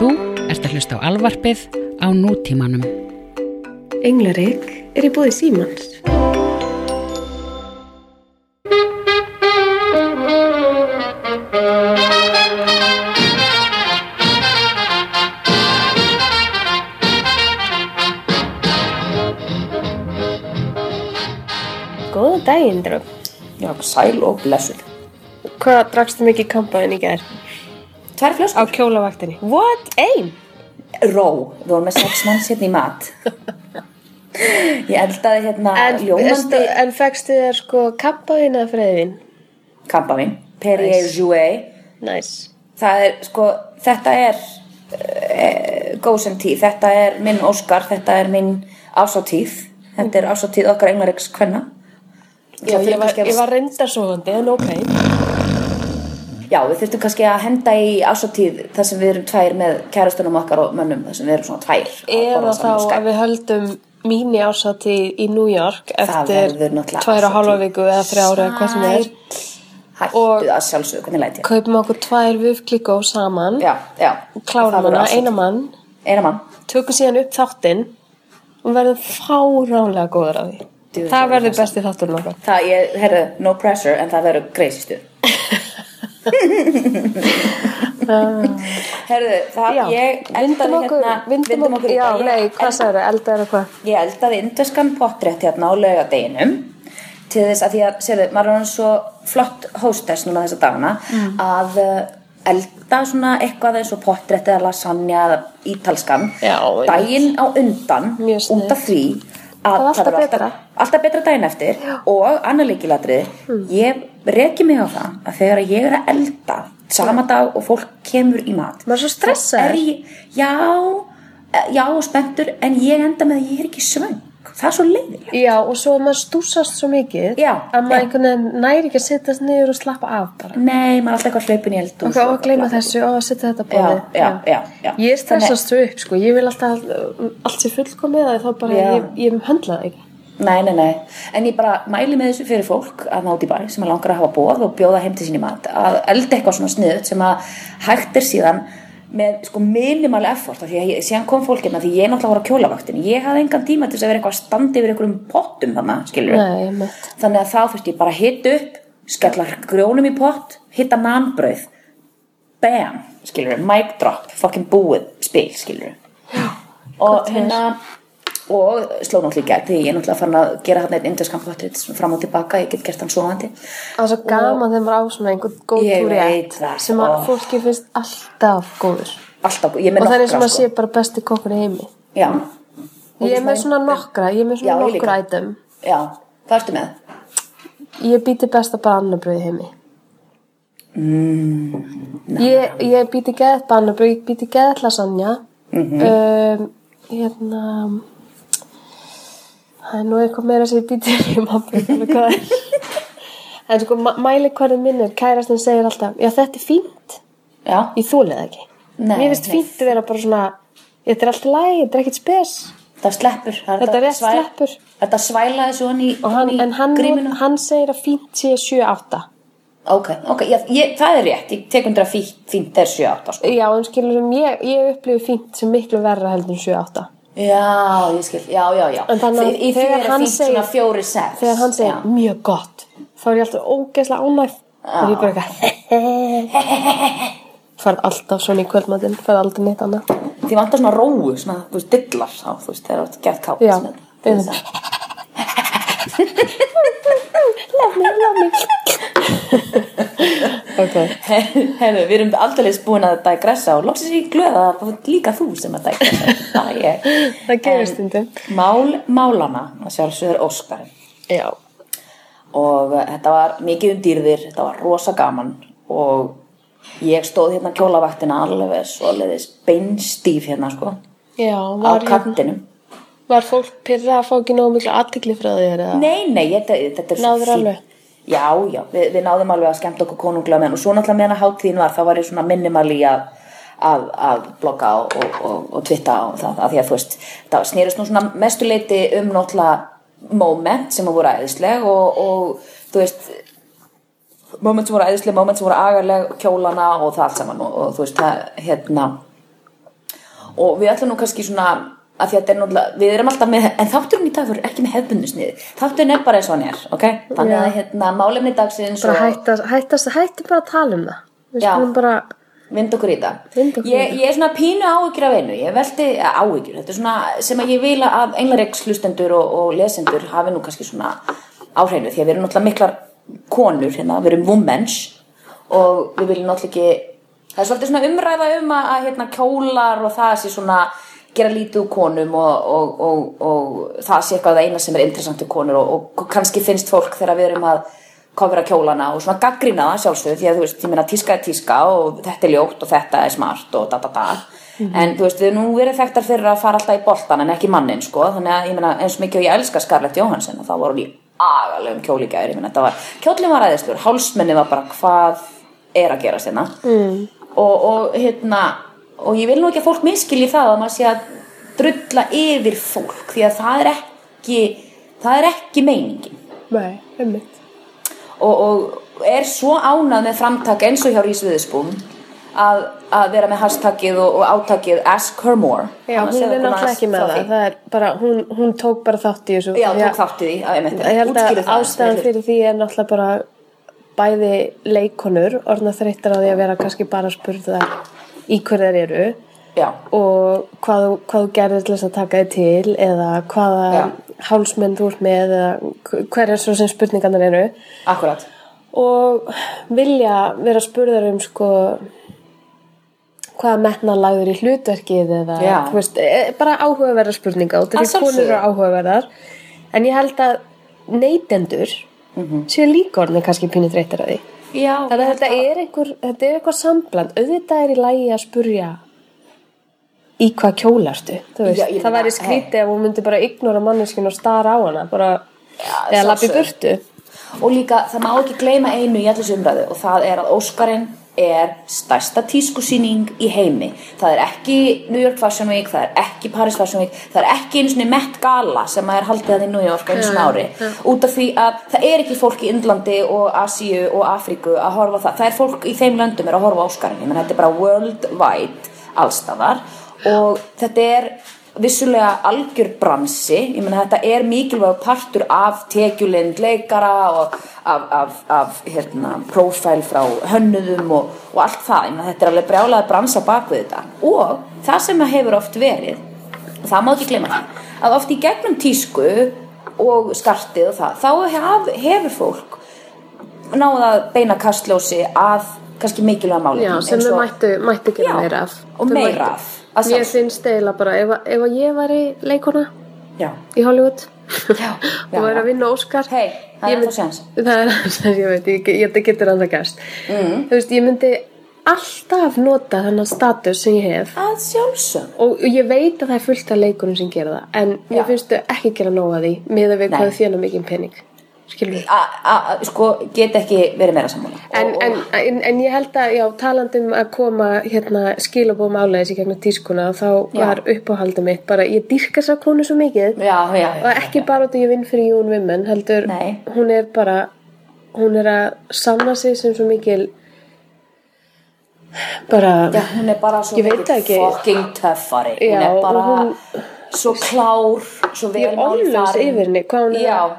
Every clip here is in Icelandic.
Þú ert að hlusta á alvarpið á nútímanum. Englarik er í búði símans. Góða daginn, drömm. Já, sæl og blessuð. Hvað drakstu mikið kampaðin í gær? Tvær Á flöskur. kjólavaktinni. What? Ein? Ró. Við vorum með sex manns hérna í mat. Ég eldaði hérna En, ljómandi en fegstu þér sko kampaðin eða freyðin? kampavinn. Perrier Nice. Jouet. Nice. Það er, sko, þetta er uh, góðsum tíð. Þetta er minn Óskar. Þetta er minn ásáttíð. Þetta er ásáttíð okkar englareiks kvenna. Já, ég var, ég var reyndarsofandi, en ok. Já, við þurftum kannski að henda í ásáttíð þar sem við erum tvær með kærastunum okkar og mönnum þar sem við erum svona tvær. Eða þá að við höldum mínu ásati í New York eftir tvær og árshátíð. viku eða þrjára eða hvað sem það er. Hættu Og-? Kaupum okkur tvær vufklíkó saman, Já, já. klárum hana, árshátíð. eina mann, Eina mann. tökum síðan upp þáttinn og verðum fáránlega góður af því. Djú, það er verður það besti þátturinn okkar. Það, ég, herru, no pressure, en það verður crazy herru, það, Já, ég eldaði okkur, hérna, vindum okkur, já, dag. nei, Ég hvað sagður, elda er eitthvað? Ég eldaði indveskan pottrétt hérna á laugadeginum til þess að því að, sérðu, maður er hann svo flott hostess núna þessa dagana Mm. að uh, elda svona eitthvað eins og pottrétt eða lasagna eða ítalskan daginn á undan út af því Það er alltaf betra. alltaf betra daginn eftir og annar líkilatri ég reki mig á það að þegar ég er að elda sama dag og fólk kemur í mat Maður er svo ég, já, eh, já og spenntur en ég enda með að ég er ekki svöng það er svo leiðilegt Já, og svo maður stúsast svo mikið Já, að maður einhvern veginn næri ekki að sittast niður og slappa af bara. nei, maður er alltaf eitthvað hlaupin í eld Og og gleyma þessu og setja þetta bóðið. já, já, já. Ég stressast svo upp, sko. Ég vil alltaf uh, allt sé fullkomið að þá bara, ég, ég höndla það ekki. Nei, nei, nei, en ég bara mæli með þessu fyrir fólk að nátt í bæ sem að langar að hafa bóð og bjóða heim til sín í mat að elda eitthvað svona sniðut sem að hægt er síðan með sko minimal effort því að ég, síðan kom fólkina því ég náttúrulega voru á kjólavaktin ég hafði engan tíma til þess að vera eitthvað að standa yfir einhverjum pottum þannig, þannig að þá þurfti ég bara að hitta upp skella grjónum í pott hitta nanbrauð bam, skilur mic drop, fucking búið spil, skilur og hérna og sló náttúrulega í gegn því ég er náttúrulega farin að gera hann einn potrit fram og tilbaka, ég get gert hann svoandi Það er svo gaman þegar maður á svona einhvern góð túri veit það, sem að ó. fólki finnst alltaf góður. alltaf, Og það er og nokkra maður sé bara besti kokkur í heimi. já, Ég er með svona nokkra, ég er með svona nokkra item. já, hvað ertu með? Ég býti besta bannabröð í heimi. Mm, Ég, ég býti geðt bannabröð, ég býti geðt lasagna. Mhm. um, hérna, það er nú eitthvað meira sem ég býti í maður. En sko, mæli hverju minn er, kærastinn segir alltaf, já þetta er fínt. já, Ég þúlið ekki. Nei, Mér finnst fínt að vera bara svona, þetta er alltaf læg, þetta er ekkert spes. það sleppur Þetta hægt að rétt svæ- sleppur. þetta svæla þessu hann í, hann, í en hann, hann segir að fínt sé 7-8. ok, ok, ég, ég, það er rétt ég tek undir að fínt, fínt er 7-8 sko. Já, en skilur sem ég, ég upplifi fínt sem miklu verra heldur en 7-8. Já, ég skil, já, já, já En þannig að því þegar er hann segir- 4-6 Þegar hann segir já. mjög gott, þá er ég alltaf ógeðslega ánægð. Það er ég bara eitthvað Færð alltaf svona í kvöldmatinn, færð aldrei neitt annað. því vantar svona róu, svona, þú veist, dillar þá, þú veist, þegar þú ert gett kátt Já, með- einmitt. Love me, love me. Ok, Herru, við erum aldrei búin að digressa og loksins ég glöða að það er líka þú sem að digressa það ég það gerist stundum. Mál málana, að sjálfsögur Óskar Já. og þetta var mikið um dýrðir þetta var rosa gaman og ég stóð hérna kjólavaktina alveg svoleiðis beinstíf hérna sko Já, á var, hérna, kattinum var fólk pyrra að fá ekki nógu miklu aðtikli frá þér eða? Nei, nei, þetta, þetta er Náður alveg? Já, já, við, við náðum alveg að skemmta okkur konunglega með og svo náttúrulega meðan að hátíðin var þá var ég svona minnimal í að að, að blogga og, og, og, og twitta og það, að því að þú veist það snýrist nú svona mestuleiti um náttúrulega moment sem að voru æðisleg og, þú veist moment sem voru æðisleg, moment sem voru agarleg kjólana og það allt saman og þú veist það, hérna. Og við ætlum nú kannski svona að því að þetta er náttúrulega, við erum alltaf með en þátturinn í dag fyrir ekki með hefbundusniði þátturinn er bara eins og hann er, ok? Þannig að hérna, málefni dagsins bara og hætta, hætta, hætti bara að tala um það. Við skulum bara vind okkur í það. Í ég, ég er svona pínu áhyggjur af einu. Ég veldi, ja, áhyggjur, þetta er svona sem að ég vil að englareiks hlustendur og, og lesendur hafi nú kannski svona áhreinu því að við erum náttúrulega miklar konur hérna, við erum womens og við viljum náttúrulega ekki það er svolítið svona umræða um að, að hérna, kjólar og það sé svona gera lítið úr konum og, og, og, og það sé eitthvað eina sem er interessant úr konur og, og kannski finnst fólk þegar við erum að kofra kjólana og svona gaggrina það sjálfsögðu því að þú veist, ég meina tíska er tíska og þetta er ljótt og þetta er smart og da da da. En þú veist, við nú verið þekktar fyrir að fara alltaf í boltan en ekki mannin sko. Þannig að ég meina eins og mikið og ég elska Scarlett Johansson og þá var hún í agalegum kjóligæður ég meina þetta var, kjólinn var aðeinslur hálsmenni var bara hvað er að gerast hérna? Mm. og, og hérna og ég vil nú ekki að fólk miskilji það að maður sé að drulla yfir fólk því að það er ekki það er ekki meiningin. Nei, einmitt. Og, og er svo ánað með framtak eins og hjá Rís Viðspún að, að vera með hashtagið og, og átakið Ask Her More. Já, hún er náttúrulega ekki með það, það bara, hún, hún tók bara þátt í þessu. Já, tók þátt í því. Að, einmitt, Ég held að það ástæðan fyrir því er náttúrulega bara bæði leikonur, orðna þreyttar á því að vera kannski bara að spurða í hver þeir eru Já, og hvað, hvað þú gerðir til þess að taka þið til eða hvaða Já. hálsmenn þú ert með eða hver er svo sem spurningarnar eru akkurat og vilja vera spurðar um sko hvaða metna lagður í hlutverkið eða veist, e- bara áhugaverðar spurninga og þetta konur sjálfsögðu. eru áhugaverðar en ég held að neytendur Mhm. séu líka orðin kannski pínu þreyttir að því Já, þannig að þetta er einhver, þetta er eitthvað sambland. Auðvitað er í lagi að spurja í hvað kjólarstu Já, það væri skrítið ef hún myndi bara ignora manneskinu og stara á hana bara, Já, eða lappi burtu. Og líka það má ekki gleyma einu í allir umræðu og það er að Óskarinn er stærsta tískusýning í heimi. Það er ekki New York Fashion Week það er ekki Paris Fashion Week það er ekki einu svona Met Gala sem er haldið að í New York einu svona ári. út af því að það er ekki fólk í Indlandi og Asíu og Afríku að horfa það. Það er fólk í þeim löndum er að horfa Óskarinn. Þetta er bara worldwide allstaðar og þetta er vissulega algjör bransi. Ég meina þetta er mikilvæg partur af tekjulind leikara og af, af, af hérna, prófæl frá hönnuðum og, og allt það. Ég meina þetta er alveg brjálega bransa bak við þetta. Og það sem að hefur oft verið það má ekki glemma því að oft í gegnum tísku og skartið og það þá hef, hefur fólk náða beina kastljósi að kannski mikilvæga málum Já, sem þau mættu, mættu gera Já, meira af. og Þau meira af, að Mér sjálfsögðu. finnst eiginlega bara ef, að- ef að ég væri leikona já, í Hollywood Já, og já. að vinna Óskar Hey, það er ég séns. Það það ég veit, ég, ég, þetta getur annað gæst mm. Þú veist, ég myndi alltaf nota þennan status sem ég hef. Að sjálfsög og ég veit að það er fullt af leikunum sem gera það en mér finnst þau ekki gera nóg að því með að við hvað þjóna við að sko get ekki verið meira sammála En, og, en, en, en ég held að, já, talandum að koma hérna skilabóðum áleiðis í gegnum tískuna þá Já. var uppáhaldið mitt bara, ég þess að konu svo mikið já, já, já, og ekki bara út að ég vinn fyrir Jún Women heldur, Nei. hún er bara hún er að sanna sig sem svo mikil bara já, hún er bara svo ekki. fucking töffari hún er og bara hún- svo klár svo vel ég er málfarin. yfir henni hvað hún er, já, að,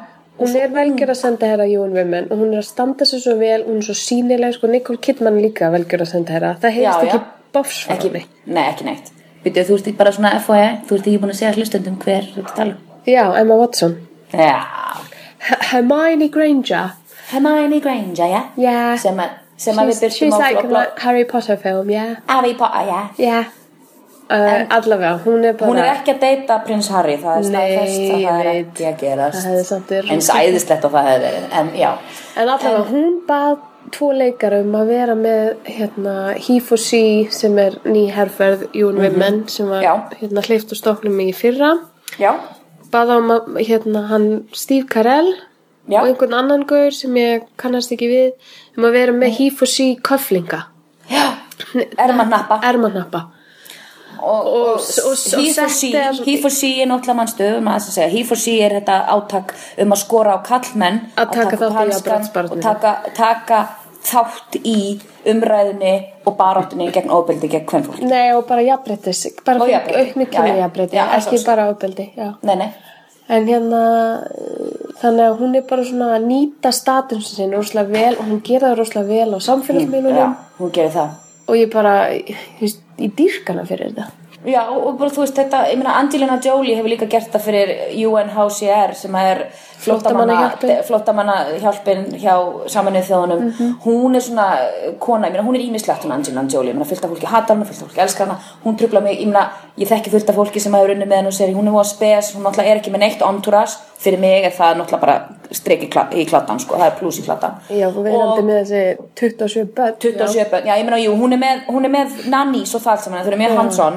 hún er velgjör að senda herra Jún Women og hún er að standa sig svo vel hún er svo sínileg, sko Nicole Kidman er líka velgjör að senda herra, það heyrist Já, já. ekki henni nei, ekki neitt. Býtu, þú ert ekki bara svona FOE, þú ert ekki búin að segja hlustendum hver þú ert að tala um. Já, Emma Watson. Já, Hermione Granger. Hermione Granger, já. Yeah. sem, að, sem að við she's, byrjum she's á like blogg a Harry Potter film, yeah. Harry Potter, já. Yeah uh, allavega, hún er bara Hún er ekki að deyta prins Harry, það er staðfest að það er ekki að gerast. Það hefði samt verið eins æðislegt og það hefði en En allavega, hún bað tvo leikar um að vera með hérna, He for She sem er ný herferð Jún Women sem var Mhm. Já. hérna, hleyft úr stoknum í fyrra. Já, baða um að hérna, hann Steve Carell Já. og einhvern annan gaur sem ég kannast ekki við um að vera með He for She köflinga. Já, erma nappa? Ermanappa og, og, og- og- að- she er náttúrulega mannstöð um að segja, he for she er þetta átak um að skora á kallmenn Að taka þátt í upp hanskann jafnréttisbaráttunni. og taka, taka þátt í umræðinni og baráttunni gegn ofbeldi gegn hvern fólk Nei, og bara jafnbreytis, bara Og fyrir jafnrétti. aukni Já, já. kynni jafnbreytti, Já, ekki bara ofbeldi, já. nei, nei, En hérna, þannig að hún er bara svona að nýta statusin sinni rosalega vel og hún gera það rosalega vel á já, samfélagsmiðlunum hún gerir það og ég bara, ég veist, ég dýrkana fyrir þetta. Já, og bara þú veist þetta, ég meina Angelina Jolie hefur líka gert það fyrir UNHCR sem er. Flottamannahjálpin hjá saminuð þjóðunum. Hún er svona kona, ég meina hún er ímislegt hún Angelina Jolie, ég meina fullt af fólki hatar hana fullt af fólki elskar hana, hún trubla mig, ég meina ég þekki fullt af fólki sem hefur unni með henn og segir hún er voða spes, hún náttúrulega er ekki með neitt entourage, fyrir mig er það náttúrulega bara streik í, kla, í kladdan, sko, það er pluss í kladdan Já, þú verðandi með þessi 27 börn. 27 börn, já ég meina jú, hún er með, hún er með nannís og það saman, þau eru mjög hands-on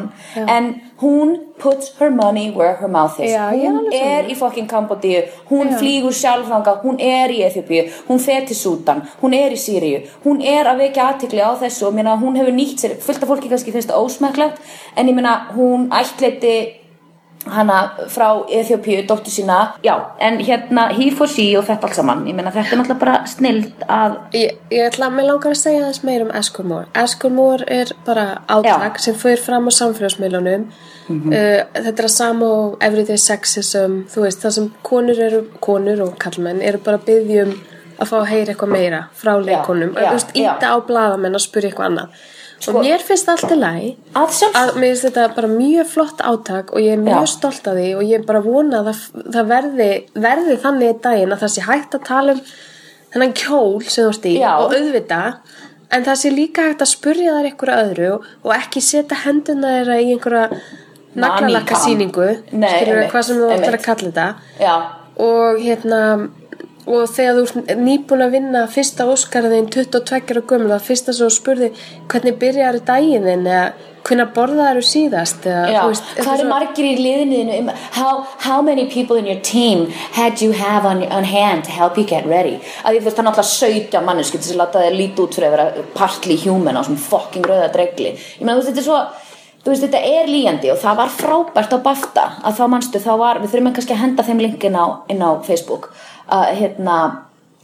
en hún puts her money where her mouth is. Já, hún er í fucking Kambodíu. Hún flýgur sjálf þangað, hún er í Eþjópíu hún fer til Súdan, hún er í Sýríu hún er að vekja aðtikli á þessu og meina, hún hefur nýtt sér, fullt af fólki kannski finnst það ósmæklegt, en ég meina hún ættleiti hana frá Eþjópíu, dóttur sína já, en hérna he for she og þetta allt saman, ég meina þetta er náttúrulega bara snild að Ég, ég ætla að mig langar að segja þess meir um Eskurmór. Eskurmór er bara átak sem fyrir fram á samfélagsmiðlunum. uh, þetta er að sama og everyday sexism, þú veist, það sem konur eru, konur og kallmenn eru bara byggjum að fá að heyra eitthvað meira frá leikonum. íta á blaðamenn að spyrja eitthvað annað. Sko- og mér finnst allt í lagi að að mér finnst þetta bara mjög flott átak og ég er mjög Já. stolt af því og ég er bara að vona að það, það verði, verði þannig í daginn að það sé hægt að tala um þennan kjól sem þú ert í Já. og auðvita en það sé líka hægt að spurja þær einhverju öðru og ekki setja henduna þeirra í einhverja naglalakka síningu skilur einmitt, hvað sem þú ætlar að kalla þetta. Já, og hérna og þegar þú nýbúin að vinna fyrsta Óskarðin 22 og gömul það fyrsta svo spurði hvernig byrjar daginn þinn? Eða hvernig borðaðu síðast? Eða, þú veist, hvað eru margir í liðinu um, how, how many people in your team had you have on, on hand to help you get ready? Að því þú veist það er náttúrulega 17 manneski til þess að láta þér líti út fyrir að vera partly human á svona fucking rauða dregli. Ég meina þú veist þetta er svo þú veist þetta er líjandi og það var frábært á BAFTA. Að þá manstu þá var við þurfum kannski að henda þeim linkin á, inn á Facebook að hérna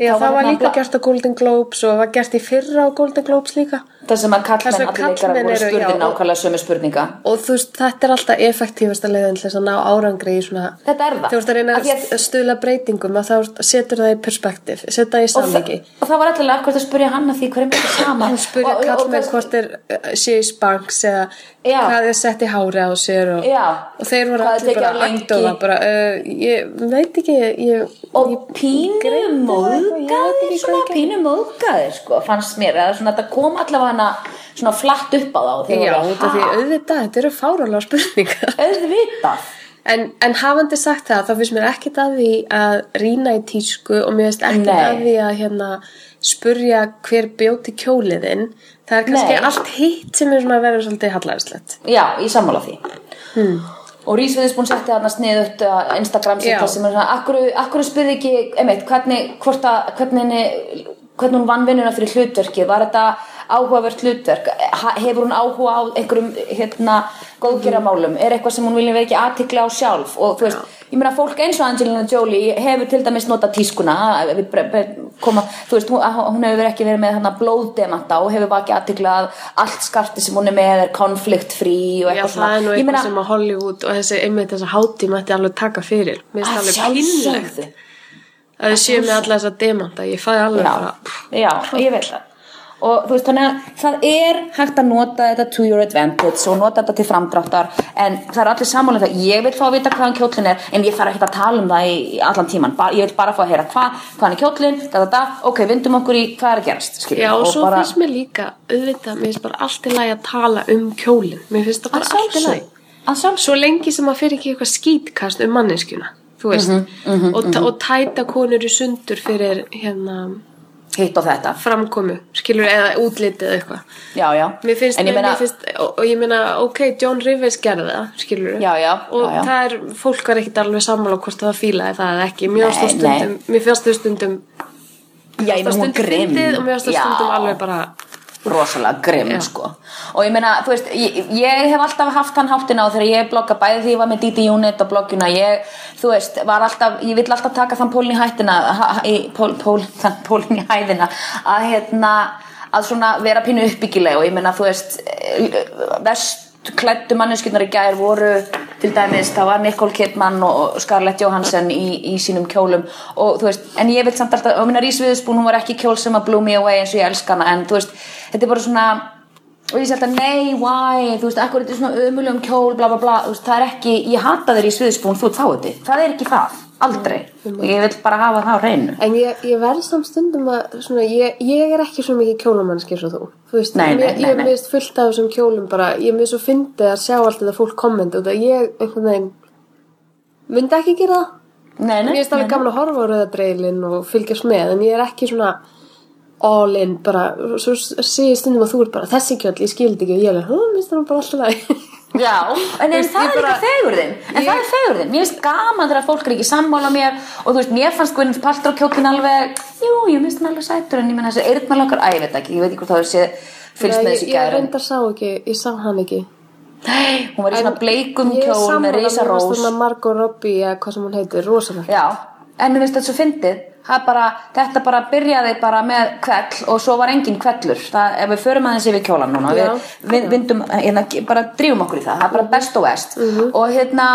Já, það var hérna líka gert á Golden Globes og var gert í fyrra á Golden Globes líka það sem að Það kallmenn allir leikara voru eru, spurði já, og- nákvæmlega sömu spurninga og þú veist, þetta er alltaf effektífasta leiðin til þess að ná árangri í svona Þetta er það. Þú veist að reyna að- að stuðla breytingum að þá setur það í perspektíf setja það í og, það, samviki og það var allir akkurat að spurja hann að því er mikið sama Hún Og- og- og- kallmenn hvort er uh, sé í spanks eða Já. hvað er sett í hári á sér og, og þeir voru allir bara á lengi? aktóða bara, uh, ég veit ekki ég, og ég, pínu það ég móðgæðir ég pínu móðgæðir sko, fannst mér svona þetta kom allavega hana svona flatt upp á þá já, því "Ha? auðvitað, þetta eru fárálega spurningar auðvitað En, en hafandi sagt það, þá finnst mér ekkert að því að rýna í tísku og mér finnst ekkert að því að hérna, spurja hver bjóti kjóliðinn. Það er kannski Nei. allt hitt sem er svona að vera svolítið hallærislegt. já, ég sammála því og Rís Viðisbún setti þarna sniðugt uh, Instagram Já. sitt sem er svona akkur, akkur spurði ekki, einmitt, hvernig hvort að, hvernig hvernig hún vann vinnuna fyrir hlutverki var þetta áhugavert hlutverk? Hefur hún áhuga á einhverjum hérna, góðgeramálum, er eitthvað sem hún vilja vekja aðtikla á sjálf? Og þú veist ég meina fólk eins og Angelina Jolie hefur til dæmis notað tískuna bre- koma, þú veist, hún, hún hefur ekki verið með hana blóðdemanta og hefur vakið aðtikla að allt skarti sem hún er með er konfliktfrí og Já, eitthvað það er nú eitthvað meina- sem að Hollywood og þessi, einmitt þessa hátíð mætti alveg taka fyrir. Mér finnst alveg pínlegt sjálfsögðu að þið séu með alla þessa demanta. Ég fæði alveg já, bara, já, ég veit það. Og þú veist þannig að það er hægt að nota þetta to your advantage og nota þetta til framdráttar en það er allir samanlega það. Ég vil fá að vita hvaðan kjólinn er en ég þarf ekki að tala um það í, allan tíman ég vil bara fá að heyra hva, hvaðan er kjólinn da, da, da, ok, vindum okkur í hvað er að gerast skilur, já, og svo bara, finnst mér líka, auðvitað, mér finnst bara allt í lagi að tala um kjólinn. Mér finnst það að bara allt í lagi. svo lengi sem að fyrir ekki eitthvað skítkast um manneskjuna þú veist. Mhm, og, og tæta konur í sundur fyrir hérna hitt og þetta. framkomu skilur eða útlitið eða eitthvað. Já, já, mér finnst, ég meina mér finnst og, og ég meina ok, John Rivers gerði það skilur Já, já, og já, það er, fólk var ekkert alveg sammála hvort það fílaði það eða ekki. Mér finnst það stundum, mér finnst það stundum stundum fyndið og mér finnst það stundum alveg bara rosalega grimm sko. Og ég meina, þú veist, ég, ég hef alltaf haft hann háttina á þegar ég blogga bæði því ég var með Didi Unit og blogguna ég, þú veist, var alltaf, ég vill alltaf taka þann pólinn í hættina ha, í, pól, pól, þann pólinn í hæðina að hérna, að svona vera pínu uppbyggileg og ég meina, þú veist vest klættu manneskjurnar í gær voru til dæmis, það var Nicole Kidman og Scarlett Johansson í, í sínum kjólum og þú veist, en ég veit samt alltaf og minna Rís Viðspún, hún var ekki kjól sem að blew me away eins og ég elska hana, en þú veist þetta er bara svona, og ég sé alltaf nei, why, þú veist, ekkur þetta er svona ömulegum kjól, bla bla bla, þú veist, það er ekki ég hata þér Rís Viðspún, þú fáið þig það er ekki það, aldrei. Og ég vil bara hafa það á reynu En ég, ég verð samt stundum að svona, ég, ég er ekki svo mikið kjólamannski eins og þú. Þú veist, Nei, nei, ég, ég mist fullt af þessum kjólum bara, ég er mist svo fyndið að sjá allt þetta fólk komment og það ég einhvern veginn myndi ekki gera það. Nei, nei, Mér finnst alveg gaman að horfa á rauðadreilin og fylgjast með en ég er ekki svona all in bara, svo sé ég stundum að þú er bara þessi kjöld, ég skildi ekki. Og ég er alveg, mér finnst það bara alltaf læg Já, en, en það ég er líka bara- fegurðin En það er fegurðin, mér finnst gaman þegar fólk er ekki sammála mér Og þú veist, mér fannst Gwyneth Paltrow kjókin alveg Jú, ég finnst hann alveg sætur. En ég menn þessi eyrnalokkar, æ, ég veit ekki Ég veit ekki hvort það séð fylgst með ég, þessu ég gæri reyndar sá ekki, ég sá hann ekki. Nei, hún var í svona bleikum Ég er kjól sammála, með risa mér fannst rós þarna Margot Robbie eða hvað sem hún heitir, rosalega. Já, en mér finnst þetta svo fyndið. Bara, þetta bara byrjaði bara með kvell og svo var engin kvellur það, ef við förum aðeins yfir kjólan núna Já. við, vindum, hérna, bara drífum okkur í það. Það er bara best og vest og hérna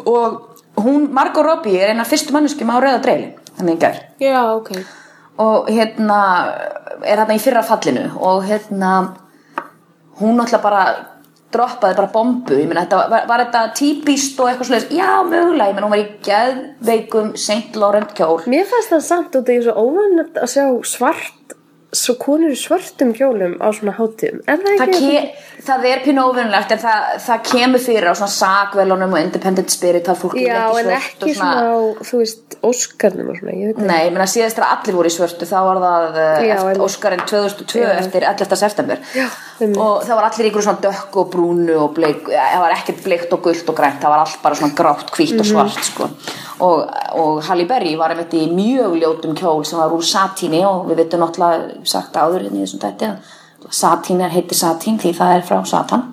og hún, Margot Robbie er eina fyrstu manneskjum á rauða dreilin þannig í gær. Já, ok. Og hérna er hérna í fyrra fallinu. Og hérna hún náttúrulega bara droppaði bara bombu, ég meina þetta var, var þetta típist og eitthvað svoleiðis, já mögulega. Ég meina hún var í geðveikum St. Laurent kjól. Mér fannst það samt að ég er svo óvænt að sjá svart svo konur svörtum kjólum á svona hátíðum Er það það, ekki? ke, það er pínu óvinnlegt en það, það kemur fyrir á svona sakvelunum og independent spirit það fólk Já, vil en svört ekki og svona á, þú veist, Óskarnum og svona, ekki Nei, ég meina síðast þegar allir voru í svörtu þá var það uh, Já, eftir. Óskarinn 2002 Já. eftir 11. september Já, og það var allir ykkur svona dökk og brúnu og bleik, ja, það var ekkert bleikt og gult og grænt, það var allt bara svona grátt, hvítt Mhm. og svart sko. og, og Halle Berry var einmitt í mjög ljótum kjól sem var úr satíni og við veitum náttúrulega sagt áður hérna í þessum tætti að satín er heitir satín því það er frá satan.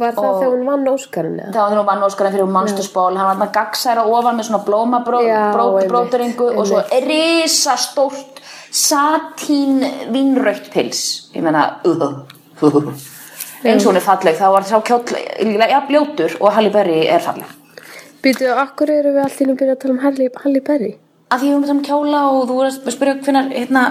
Var það þegar hún vann Óskarinn það var þegar hún vann Óskarinn fyrir Monsterspól hann var þarna gaggsæra ofan með svona blómabróteringu og svo risastórt satín vínrautt pils. Ég meina uh, uh, eins og hún er falleg þá var sá kjóll ja, bljótur og Halle Berry er falleg. Býtu, okkur eru við allir að byrja að tala um Halle, Halle Berry? Að því við erum saman kjóla og þú voru að spyrja hvenar, hérna,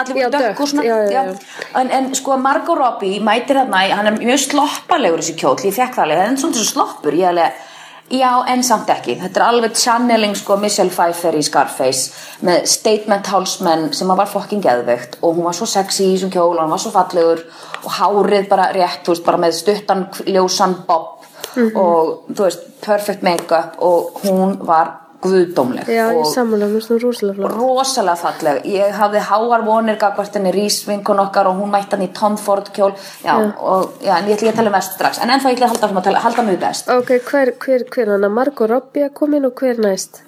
allir voru dökk og svona. Já, já, já. En, en sko Margot Robbie mætir þarna, hann er mjög sloppalegur þessi kjóll, ég fekk það alveg, það er svona þessu sloppur ég alveg, já en samt ekki. Þetta er alveg channeling sko Michelle Pfeiffer í Scarface með statement hálsmenn sem var fucking geðveikt og hún var svo sexy í þessum kjól og hann var svo fallegur og hárið bara rétt, veist, bara með stuttan ljósan bob Mhm. og þú veist, perfect make-up og hún var guðdómleg Já, ég sammála, mér finnst hún rosalega flott. rosalega falleg ég hafði háar vonir gagvart henni Rís vinkun okkar og hún mætti hann í Tom Ford kjól já, og já, en ég ætla að tala um vest strax en ennþá ég ætla að halda, halda mig best Ok, hver, hver, hver, hann að Margot Robbie að koma inn og hver næst?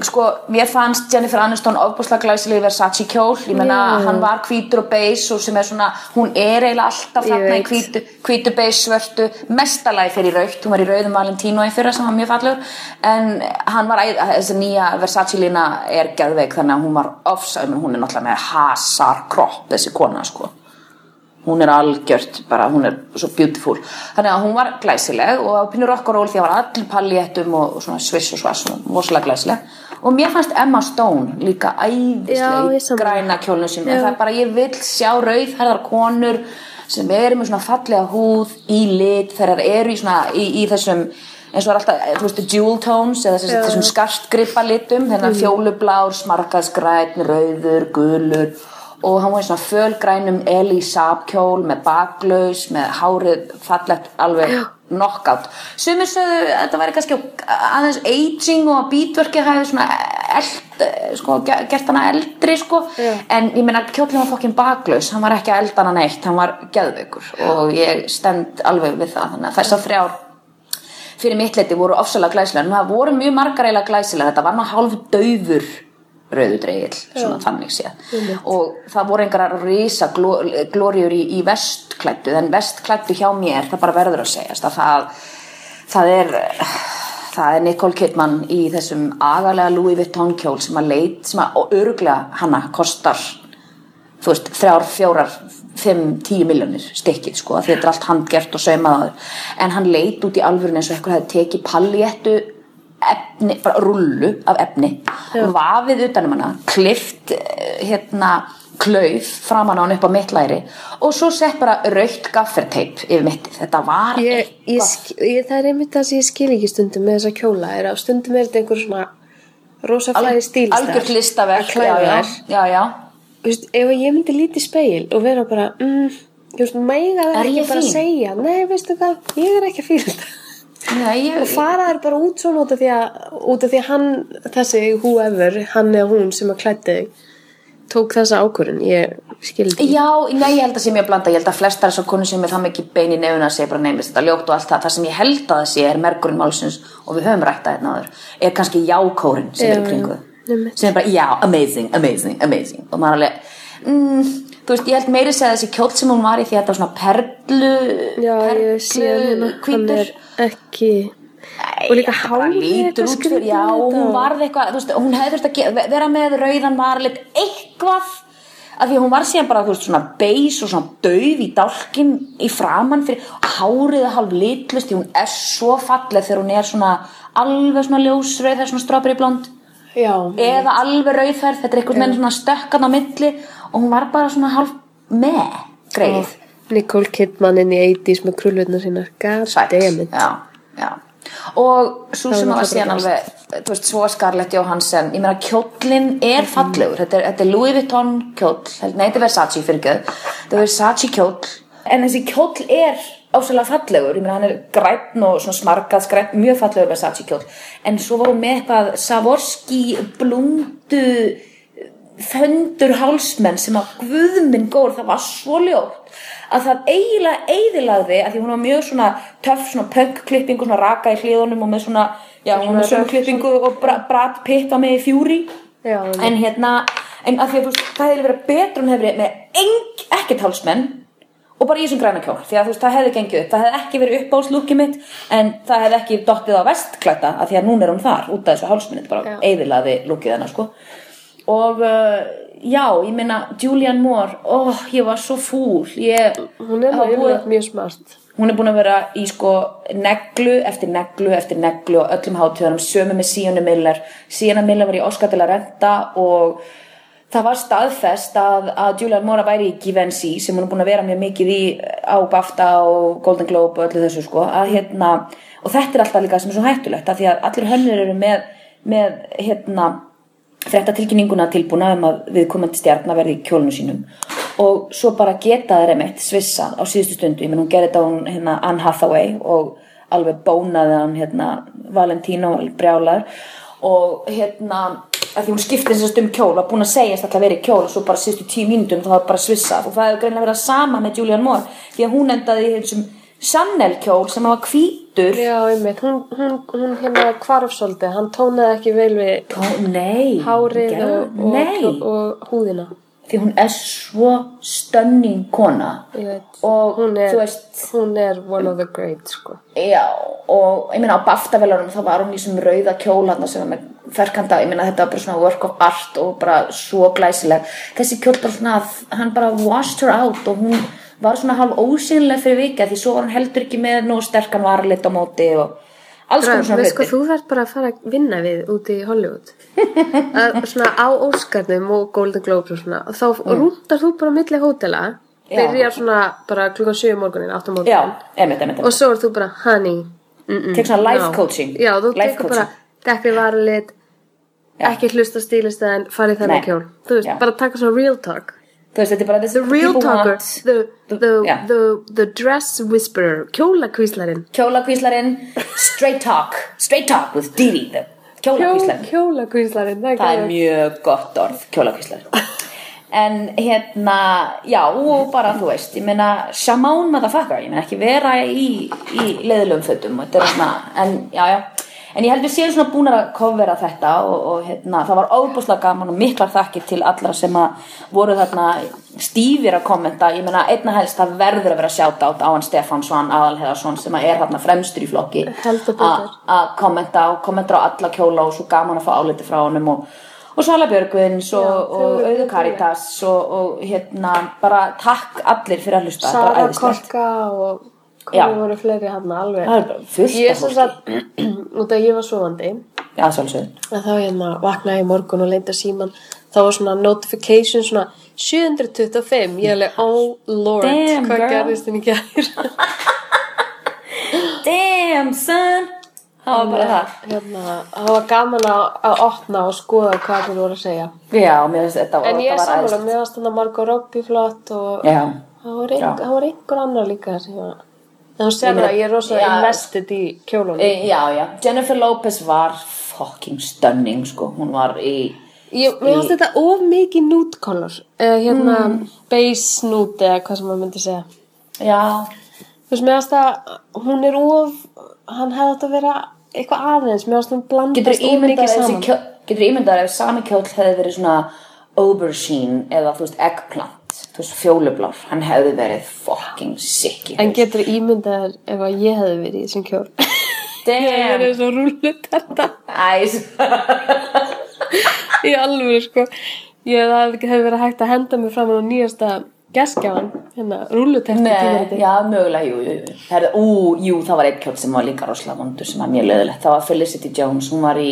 Sko, mér fannst Jennifer Aniston ofbúslega glæsileg Versace kjól. Ég menna, Já. hann var hvítur og beige og sem er svona, hún er eiginlega alltaf þarna í hvítu, hvítu beige svörtu, mestalagi fyrir raukt hún var í rauðum Valentino í fyrra sem var mjög fallegur. En hann var, þessi nýja Versace lína er geðveik þannig að hún var ofsað, hún er náttúrulega með hasar kropp, þessi kona sko hún er algjört, bara hún er svo beautiful, þannig að hún var glæsileg og pínu rock og roll því að var allir palléttum og, svona sviss og svass og vosalega glæsileg. Og mér fannst Emma Stone líka æðisleg græna kjólnum sem, það er bara ég vil sjá rauðherðar konur sem eru með svona fallega húð í lit þegar eru í svona í, í þessum eins og er alltaf, þú veist, jewel tones eða þessum, skartgrippa litum þennan mm. fjólublár, smarkaðsgræn, rauður, gulur og hann var í svona fölgrænum Eli Saab kjól með baklaus, með hárið fallegt alveg knockout. Sumir sögðu að þetta væri kannski aðeins aging og að beatworkið hefði svona eld, sko, ge- gert hana eldri sko, en ég meina kjólinn var fokkin baklaus, hann var ekki að elda hana neitt. Hann var geðveikur. Og ég stend alveg við það, þannig að þessar þrjár fyrir mitt leiti voru ofsalega glæsilega en það voru mjög margar eiginlega glæsilega þetta var nú hálf daufur rauðu dreigil, svona þannig séð. Og það voru einhverjar risa glóriur í, í vestklættu en vestklættu hjá mér, það bara verður að segjast að það, það er það er Nicole Kidman í þessum agalega Louis Vuitton kjól sem að leit, sem að, öruglega hana kostar þú veist, þrjár, fjórar 5-10 miljónir stikkið sko þetta er allt handgert og saumaður en hann leit út í alvörun eins og eitthvað hefði tekið palléttu efni, bara rullu af efni. Vafið utanum hana klift eh, hérna klauf framan á hann upp á mittlæri og svo sett bara raukt gafferteip yfir mittið, þetta var ég, ég, ég, það er einmitt það sem ég skil ekki stundum með þessa kjóla. Er að stundum er þetta einhver svona rosa flæði stílstæð algjört listaverk já, já, já, já. Veist, ef ég myndi lítið speil og vera bara mm, veist, mega það Er ekki bara að segja nei, veistu hvað, ég er ekki að fíla þetta Nei, ég, og fara þær bara út svona út af því að, út af því að hann, þessi whoever, hann eða hún sem að klætti tók þessa ákvörun, ég skildi Já, nei, ég held að sé mjög blanda, ég held að flestar þessar konur sem er það mikið bein í nefuna segja bara neymist þetta ljótt og allt það, það sem ég held að það sé er merkurinn málsins og við höfum rætt að þetta náður, er kannski jákórin sem er í Já, kringu, já, einmitt. sem er bara já, amazing, amazing, amazing. Og maður alveg, mm, þú veist, ég held meiri segja þessi kjóll sem hún var í því að þetta var svona perlu, Já, ég sé hérna, hann er ekki og líka lítur eitthvað skrítið já, hún varð eitthvað, þú veist, hún hefði þurft að vera með rauðan varlit eitthvað af því hún var síðan bara, þú veist, svona beis og svona dauf í dálkin í framann fyrir, hárið er hálf litlust því hún er svo falleg þegar hún er svona alveg svona ljósrauð, það er svona strawberry blond. Já, eða alveg rauðferð, þetta er einhvern veginn svona stökkan á milli og hún var bara svona hálf með greið Nicole Kidman inn í 80s með krullutna sínar. God Sæll, damn it. Já, já. og svo sem náttúrulega síðan best. alveg þú veist, svo Scarlett Johansson ég meina kjóllin er fallegur. Þetta er, þetta er Louis Vuitton kjóll. Nei, þetta er Versace fyrir göð þetta er Versace kjóll. En þessi kjóll er ásæðlega fallegur. Ég meina hann er græn og svona smarkað skræn, mjög fallegur Versace kjóll. En svo var hún með eitthvað Savorski blundu þöndur hálsmenn sem að guðminn góður, það var svo ljótt að það eiginlega eiðilagði að því hún var mjög svona töff svona punk-klippingu, svona raka í hliðunum og með svona, já, hún var með svona klippingu og bra, Brad Pitt var með í fjúri Já, en hérna en að því að þú veist, það hefði verið betur hún hefði með eng, ekkert hálsmenn og bara í þessum græna kjól því að þú veist, það hefði gengið upp, það hefði ekki verið uppáhaldslúkið mitt en það hefði ekki dottið á vestklæta að því að núna er hún þar, út af þessu hálsmenni þetta bara Já. eiðilaði lúkið hennar sko og uh, já, ég meina Julianne Moore, óh, ég var svo fúl. Ég, hún er búið- mjög smart. Hún er búin að vera í sko neglu eftir neglu eftir neglu og öllum hátíðanum sömu með Sienna Miller. Sienna Miller var í að renta og það var staðfest að, að Julianne Moore væri í Givenchy sem hún er búin að vera mjög mikið í á BAFTA og Golden Globe og öllu þessu sko. Að hérna, og þetta er alltaf líka sem er svo hættulegt að því að allir hönnur eru með, með hérna frétta tilkynninguna tilbúna um að viðkomandi stjarnar verði í kjólinu sínum. Og svo bara geta þeir einmitt svissa á síðustu stundu, ég menn hún gerði þetta hún hérna Anne Hathaway og alveg bónaði hann hérna Valentino brjálar og hérna að því hún skipti þessast um kjól var búin að segjast alltaf verið í kjól og svo bara síðustu tíu mínútum þá var bara svissað. Og það hefur greinlega verið sama með Julianne Moore því að hún endaði í þessum Chanel kjól sem var hvítur Já, einmitt, hún, hún, hún hérna hvarf svolítið, hann tónaði ekki vel við Ó, nei hárið og, og, og, húðina. Því hún er svo stunning kona. Og hún er, veist hún er one of the great, sko. Já, og ég meina á BAFTA-velunum þá var hún í þessum rauða kjóla sem með ferkanda, ég meina þetta var bara svona work of art og bara svo glæsileg. Þessi kjól bara svona, hann bara washed her out og hún var svona hálf ósynlega fyrir vika því svo var hann heldur ekki með nú sterkan varlit á móti og alls konar svona Veist sko, þú þarf bara að fara að vinna við úti í Hollywood. Að, svona á Óskarnum og Golden Globes og svona og þá rúndar þú bara milli hótela Mm. Já. byrjar svona bara klukkan 7 morgunin 8 morgunin Já, emitt, emitt, og svo er þú bara honey. Mm -mm, Tek svona life no. coaching. já, þú tekur bara dekkri varlit ekki hlusta stílistæðin farið þennan kjól. Þú veist, Já. bara taka svona real talk Þú veist, þetta er bara the real talker, the, the, Já. the, the dress whisperer kjólakvíslarinn. Kjólakvíslarinn, straight talk Straight talk with Didi the Kjólakvíslarinn kjólakvíslarinn, það það er mjög gott orð, kjólakvíslar. En hérna já, og bara þú veist ég meina, shamán motherfucker, ég meina ekki vera í, í leiðilegum fötum þetta er svona, en já, já en ég held við séum svona búnar að kofvera þetta og, og hérna, það var óbúslega gaman og miklar þakkir til allra sem að voru þarna stífir að kommenta. Ég meina einna helst það verður að vera sjátt á hann Stefán Svan Aðalheðarsson sem að er þarna fremstur í flokki að kommenta og kommenta á alla kjóla og svo gaman að fá áliti frá honum og, og Svala Björgvins og, og Auður Karitas og, og hérna bara takk allir fyrir að hlusta. Æðislegt. Korka og Hverju voru fleiri hann alveg. Er Ég af sem sagt, út að ég var svovandi að þá hérna vaknaði ég morgun og leita síman þá var svona notification svona 725, ég er alveg oh lord, Damn, hvað girl. gerðist þinn í gæðir Damn son. Það var bara það. hérna, það var gaman að, að opna og skoða hvað þeir voru að segja. Já, finnst þetta en ég er var æðislegt. mér varst þannig að Margot Robbie flott og Já, það var, ein, var einhver annar líka sem var en þú sér það, ég er rosa Já. invested í kjólunum. E, já, já. Jennifer Lopez var fucking stunning sko, hún var í Ég, finnst þetta of mikið nude color. Uh, hérna Mm. base nude eða hvað sem maður myndi segja. Já, þú veist, mér finnst að hún er of hann hefði átt að vera eitthvað aðeins. Mér finnst hún getur blandast of mikið saman. getur ímyndað ef sami kjóll hefði verið svona aubergine eða þú veist eggplant þú veist fjólublár, hann hefði verið fucking sick en getur ímyndaðar ef að ég hefði verið í þessum kjól? Það Damn. er svo rúllut þetta. Æs í alveg sko. Ég það hefði verið hægt að henda mig fram á nýjasta geskjáðan hérna rúllutekti Nei, já, mögulega, jú, jú, jú. Herðu, ú, jú, það var eitt kjóll sem var líka rosalega vondur sem var mjög löðilegt. Það var Felicity Jones, hún var í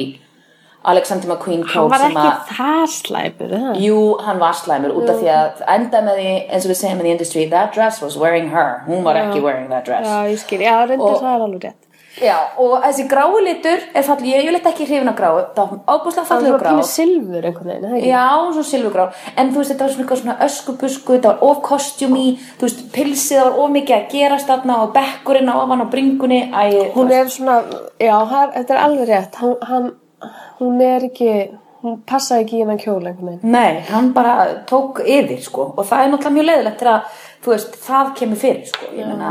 Alexander McQueen kjól hann var ekki að, það slæpur það jú, hann var slæmur út af því að enda með því, eins og við segjum in the industry, that dress was wearing her. Hún var ekki wearing that dress. já, ég skil, já, reyndar það er alveg rétt Já, og þessi grái litur er fallið, ég er jöleitt ekki hrifin af gráu, það var ábúslega það fallið var af grá. pínu silfur einhvern veginn, er það ekki? Já, svo silfugrá, en þú veist, þetta var svona svona öskubusku, þetta var of kostjúmi, þú veist, pilsið það var of mikið að gerast þarna og bekkurinn á ofan á bringunni, æ, hún er svona, já, það, þetta er alveg rétt hann, hann, hún er ekki hún passaði ekki í hennan kjól einhvern veginn. Nei, hann bara tók yfir, sko, og það er náttúrulega mjög leiðilegt til að, þú veist, það kemur fyrir, sko, ég meina,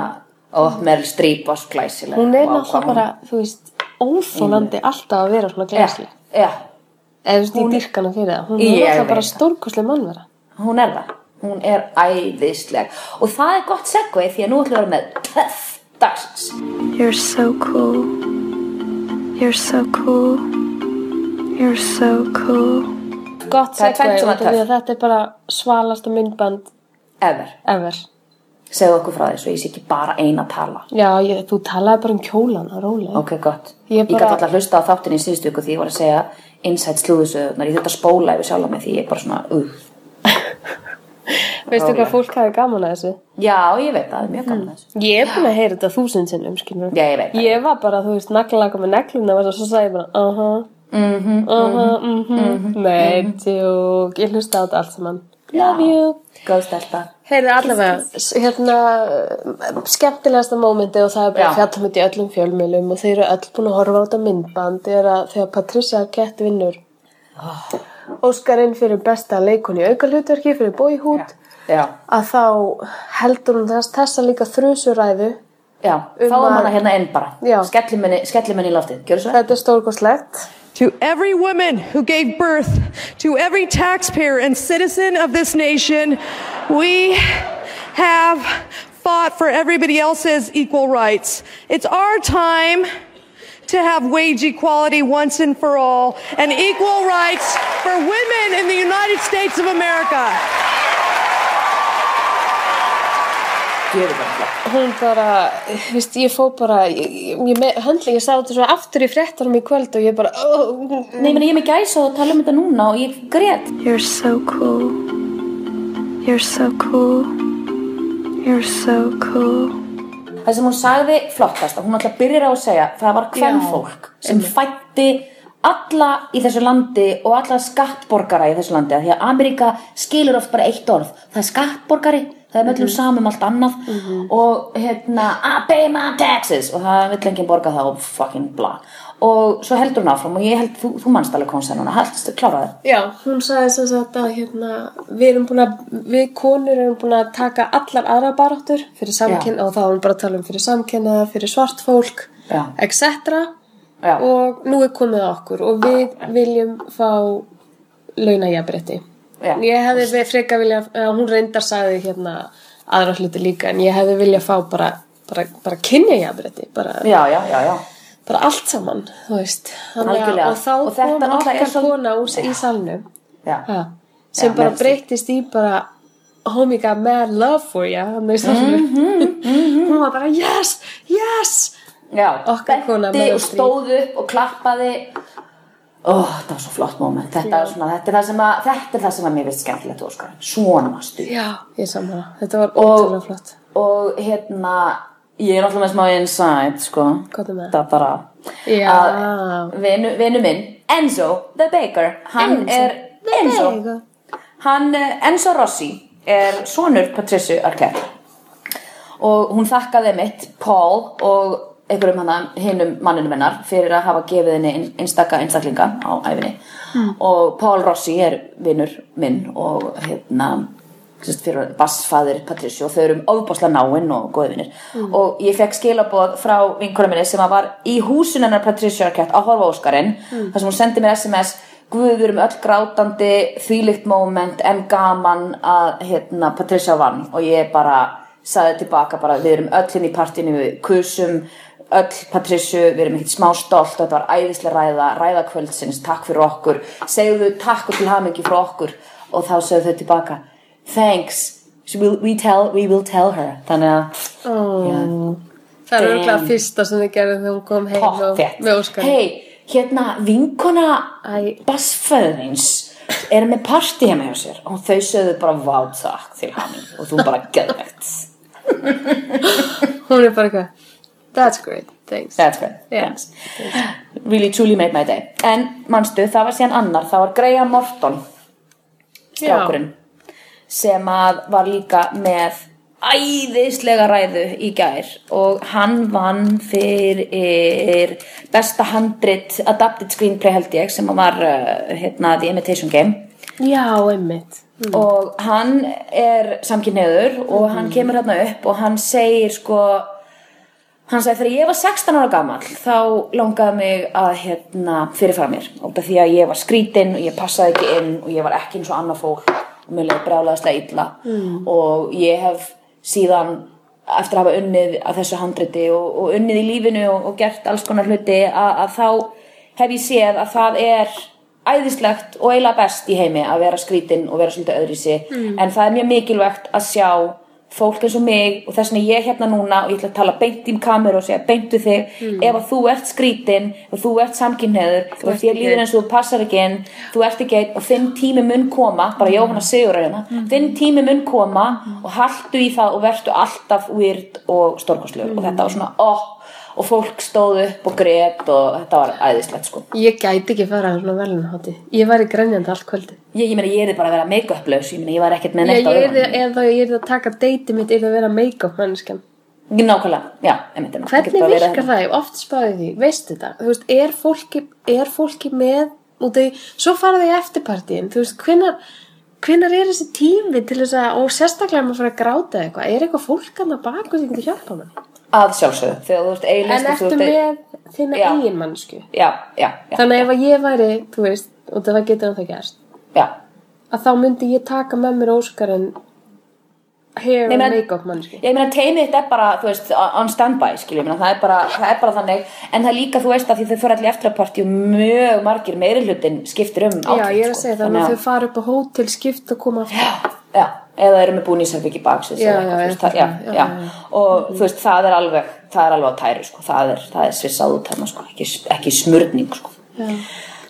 Streep var svo glæsileg. hún er náttúrulega bara, þú veist óþólandi alltaf að vera svona glæsli Já, já, eða þú veist, ég dyrka hana fyrir það. Hún er náttúrulega bara stórkoslega mannvera. Hún er það, hún er æðisleg, og það er gott segvei því að nú ætlum við að vera með töff dagsins. You're so cool. You're so cool. You're so cool. gott segvei að þetta er bara svalasta myndband Ever. ever Segðu okkur frá því, svo ég sé ekki bara eina að tala. já, ég, þú talaði bara um kjólana, rólega Ok, gott. Ég Ég, bara- gæti alltaf hlusta á þáttinni í síðustu ykkur því ég var að segja inside slúðusöðunar. Ég þurfti að spóla yfir sjálf mig því ég er bara svona, uh. veistu hvað fólk hafi gaman að þessu Já, ég veit það, það er mjög gaman þessu. Ég er búin að heyra þetta þúsund sinnum, skilur. Já, ég veit það. Ég var bara, þú veist, naglaka með negluna og svo sagði ég bara, aha, mhm, aha, mhm, nei, tjók, ég hlusta á þetta allt saman. Love you. Góð stelpa. Heyrðu allavega, hérna, skemmtilegasta mómenti og það er bara fjallum þetta í öllum fjölmjölum og þeir eru öll búin að horfa á þetta myndband er þegar Patricia Arquette vinnur Óskarinn fyrir besta leikun í aukalhutverki fyrir Já, að þá heldur hún þess, þessa líka þrusuræðu já, Um fáum að- hana hérna inn bara. Henni í svo? Þetta er stórkoslegt To every woman who gave birth, to every taxpayer and citizen of this nation, we have fought for everybody else's equal rights. It's our time to have wage equality once and for all and equal rights for women in the United States of America. Hún bara, þú veist, ég fó bara ég, ég, ég höndli, ég sá þetta svo aftur í fréttanum í kvöld og ég bara oh, Nei, meni, ég er með gæsa og tala um þetta núna og ég grét. You're so cool. You're so cool. You're so cool. Það sem hún sagði flottast, hún alltaf byrjar á að segja, það var hvern fólk sem fætti alla í þessu landi og alla skattborgara í þessu landi, af því að Ameríka skilur oft bara eitt orð, það er skattborgari, það er möllum saman um allt annað og hérna, I pay my taxes. Og það vill enginn borga það og fucking bla. Og svo heldur hún áfram og ég held, þú, þú manst alveg konsa núna, haldst, kláraði Já, hún sagði sem sagt að hérna, við erum búin að, við konur erum búin að taka allar aðra baráttur fyrir samkynna og þá erum við bara að tala um fyrir samkynna, fyrir svart fólk, etc. Já. og nú er komið að okkur og við viljum fá launajabrétti ég hefði freka vilja hún reyndar sagði hérna aðra hluti líka en ég hefði vilja fá bara, bara, bara kynjajabrétti bara, bara allt saman þú veist. Þannig og þá Og kom okkar svo- kona úr, í salnum. Já. ha, sem Já, bara breytist í bara oh my god, mad love for you hann í salnum. Mhm, hún var bara yes, yes Já, Meryl og stóð upp og klappaði. Ó, þetta var svo flott moment. Þetta, svona, þetta, er það sem að, þetta er það sem að mér veist skemmtilegt Óskar Svona mastu já, ég samla þetta var ótrúlega flott. Og hérna Ég er náttúrulega með smá insight sko. Það bara vinu minn Enzo the Baker Hann Enzo er Enzo. Hann, eh, Enzo Rossi er sonur Patricia Arquette. Og hún þakkaði mitt Paul og einhverjum hana hinnum manninu hennar fyrir að hafa gefið henni ein- einstaka einstaklinga á æfinni og Paul Rossi er vinnur minn og hérna fyrir bassfæðir Patricia og þau eru ofbáslega náinn og góði vinnir og ég fekk skilaboð frá vinkona minni sem var í húsun hennar Patricia Arquette að horfa á Óskarinn þar sem hún sendi mér SMS Guð, við erum öll grátandi þvílíkt moment en gaman að hérna, Patricia vann. Og ég bara saði tilbaka bara við erum öll inn í partinu við kusum öll Patricia, við erum ekkert smá stolt þetta var æðislega ræða, ræða kvöldsins takk fyrir okkur, segðu takk og til hamingi fyrir okkur. Og þá segðu þau tilbaka thanks, we, we, tell, we will tell her. Þannig að oh. það er örgulega fyrsta sem þið gerði þegar hún kom heim og, með Óskar hei, hérna vinkona Æ. bassföðins er með partí heima hjá sér. Og þau sögðu bara vá takk til hamingi og þú bara geðvegt hún er bara eitthvað that's great, thanks. That's great, Yeah. thanks. Really truly made my day. En manstu, það var síðan annar Það var Graham Morton Strákurinn Sem að var líka með Æðislega ræðu í gær Og hann vann fyrir Besta handrit Adapted screenplay held ég Sem var uh, hérna, The Imitation Game. Já, einmitt. Og hann er samkynniður og hann kemur hérna upp og hann segir sko hann sagði þegar ég var 16 ára gamall þá langaði mig að hérna fyrirfara mér af því að ég var skrítin og ég passaði ekki inn og ég var ekki eins og annað fólk og mér leiði brjálaðislega illa mm. og ég hef síðan eftir að hafa unnið að þessu handriti og, og unnið í lífinu og, og gert alls konar hluti að, að þá hef ég séð að það er æðislegt og eiginlega best í heimi að vera skrítin og vera svolítið öðrisi Mm. en það er mjög mikilvægt að sjá fólk eins og mig og þess er ég hérna núna og ég ætla að tala beint í kameru og segja beintu þig. Mm. ef að þú ert skrítin og þú ert samkynneður og þér líður eins og þú passar ekki inn þú ert ekki einn og þinn tími mun koma bara Jóhanna Sigur hérna Mm. þinn tími mun koma og haltu í það og vertu alltaf weird og stórkostlegur. Og þetta var svona oh, og fólk stóð upp og grét og þetta var æðislegt sko. Ég gæti ekki fara að svona velunhátti ég væri grænjandi allt kvöldi Ég, ég meina, ég er bara að vera make-up-laus, ég meina, ég var ekkert með ég, neitt á ég augunum. eða ég er að taka deiti mitt að vera make-up mannskjan Nákvæmlega, já. Ég get hvernig virkar það, ég oft spáði því. Veistu þetta, er fólki er fólki með út af því, svo fara þau í eftirpartíin, þú veist, hvenar hvenar er þessi tími til þess að og sérstaklega maður fyrir að gráta eitthvað er eitthvað fólk að baku sem getur hjálpa mann Að sjálfsögðu, þegar þú ert eiginlega en ertu með þinna eigin mannsku Já, já, já, þannig ef að ég væri, þú veist og það getur hann það gerst já. að þá myndi ég taka með mér óskarinn hair Nei, and menn- make-up mannsku Ég meina, teimið þetta er bara, þú veist, on standby, skilju, ég meina, það er bara, það er bara þannig, en það er líka, þú veist, að því þau fyrir allir eftirparti og mjög margir meiri hlutin skiptir um já, ég er að sko. segja það, þannig að þau fara upp á hótel skipt og koma aftur. Já, já, eða eru með búnísarbyggi baksins Já, já, já, já, já, já, já. og þú veist, það er alveg það er alveg á tæru, sko, það er, það er svissað út þarna, sko, ekki, ekki smurning, sko.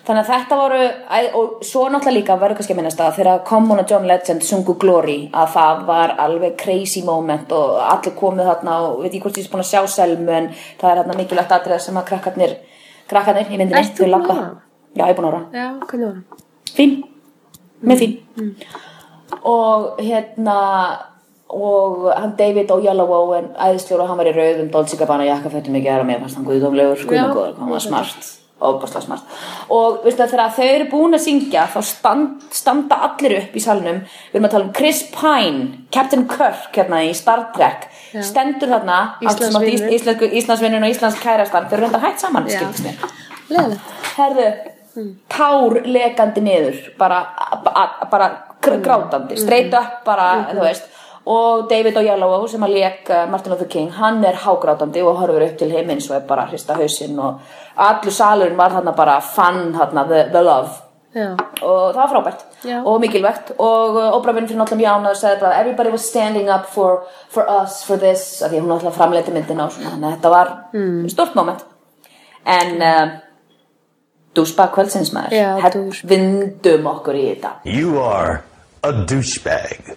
Þannig að þetta voru og svo náttúrulega líka verður kannski að minnast að þegar Common og John Legend sungu Glory að það var alveg crazy moment og allir komið þarna og veit ég hvort ég er búin að sjá selmu en það er þarna mikilvægt atrið sem að krakkarnir krakkarnir þú þau búin labba. að? Horfa? Já, ég er búin að ára já, fín, með fín. Mm. Og hérna og hann David og Yellow en æðislegur og hann var í rauðum Dolce Gabbana jakkafötum ekki aðra mér fannst hann guðdómlegur Já, guðmengóður, hann var smart óbáslega smart. Og veistu þegar þau eru búin að syngja þá stand, standa allir upp í salnum. Við erum að tala um Chris Pine Captain Kirk hérna í Star Trek. Já. stendur þarna Íslandsvinur. Íslandsvinnur Íslandsvinnur og Íslands kærastan þau eru reynda hægt saman herðu, tár lekandi niður bara, bara gr- grátandi, straight up bara, þú veist. Og David Oyelowo sem að lék uh, Martin Luther King, hann er hágrátandi og horfur upp til heimins og er bara að hrista hausinn og allur salurinn var þarna bara fann þarna the, the love. Já. og það var frábært Já. og mikilvægt. Og uh, Oprah Winfrey náttúrulega mjög ánægð og sagði bara everybody was standing up for, for us for this af því hún náttúrulega framleiti og svona. Þannig að þetta var mm. stort moment. En uh, dúsbag kvöldsins maður. Vindum okkur í þetta. You are a douchebag.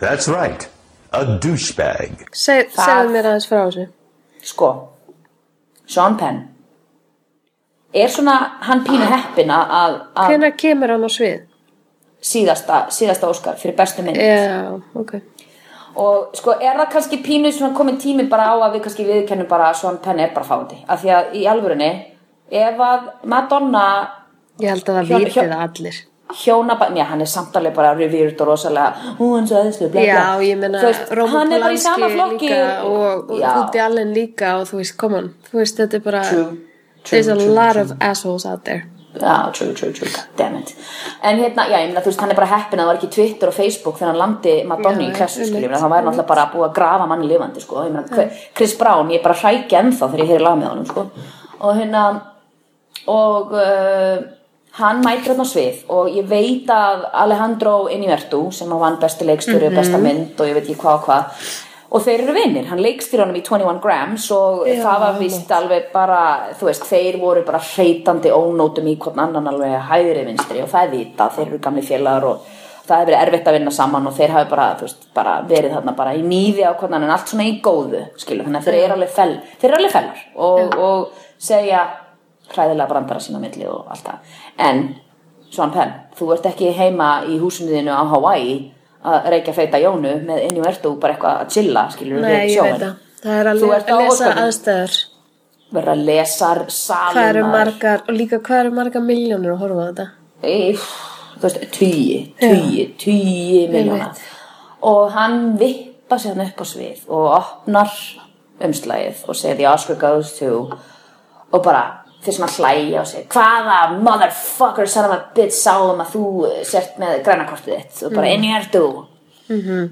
That's right, a douchebag. Seg, segðu mér aðeins frá þessu. Sko Sean Penn er svona hann pínu heppin að, að að Hvenær kemur hann á svið? síðasta, síðasta Óskar fyrir bestu mynd. Já, ok. Og sko er það kannski pínu svona komin tími bara á að við kannski viðkennum bara að Sean Penn er bara fáti af því að í alvörunni ef að Madonna Ég held að það Hjá- viti það allir. hjónabæn, já hann er samtalið bara reviewed og rosalega, hún svo aðeinslu Já, ég er í sama Polanski flokki líka og, Woody Allen líka og þú veist, come on. Þú veist, þetta er bara True, true, There's a true, lot of assholes out there. Já, true, true, true, god damn it. En hérna, já, ég meina, þú veist, hann er bara heppin að það var ekki Twitter og Facebook þegar hann landi Madonna Já, í klessu, einmitt, skiljum það væri náttúrulega bara búið að grafa manni lifandi, sko, ég hver- Chris Brown ég er bara hrækja ennþá þegar ég heyri lag með honum, sko. Og hérna og uh, hann mætir hann á svið og ég veit að Alejandro Inivertu sem að vann besti leikstjóri og besta mynd og ég veit ekki hvað og hvað og þeir eru vinnir, hann leikstýr honum í 21 grams og Já, það var vist alveg bara, þú veist, þeir voru bara hreytandi ónótum í hvern annan alveg hægri vinstri og það er vita, þeir eru gamli félagar og það hefur verið erfitt að vinna saman og þeir hafi bara, veist, bara verið þarna bara í nýði á hvern annan, allt svona í góðu skilu, þannig að þeir eru alveg fell þeir eru alveg fellar og, og segja hræðilega brandara sína milli og allt það, en Svan Penn, þú ert ekki heima í húsinu þínu á Hawaii að reykja feita Jónu með inn í vertu bara eitthvað að chilla, skilur Nei, ég veit það. Það er að, að lesa aðstæður. Verður að lesa salum Hvað eru margar Og líka hvað eru margar miljónir að horfa á þetta? Þú veist, tugi, tugi, tugi miljóna og hann vippa sér hann upp á svið og opnar umslægið og segir the Oscar goes to og bara þeir sem að hlæja og segja hvaða motherfucker son of a bitch sáum að þú sért með grænakortið þitt og bara inni er þú -hmm.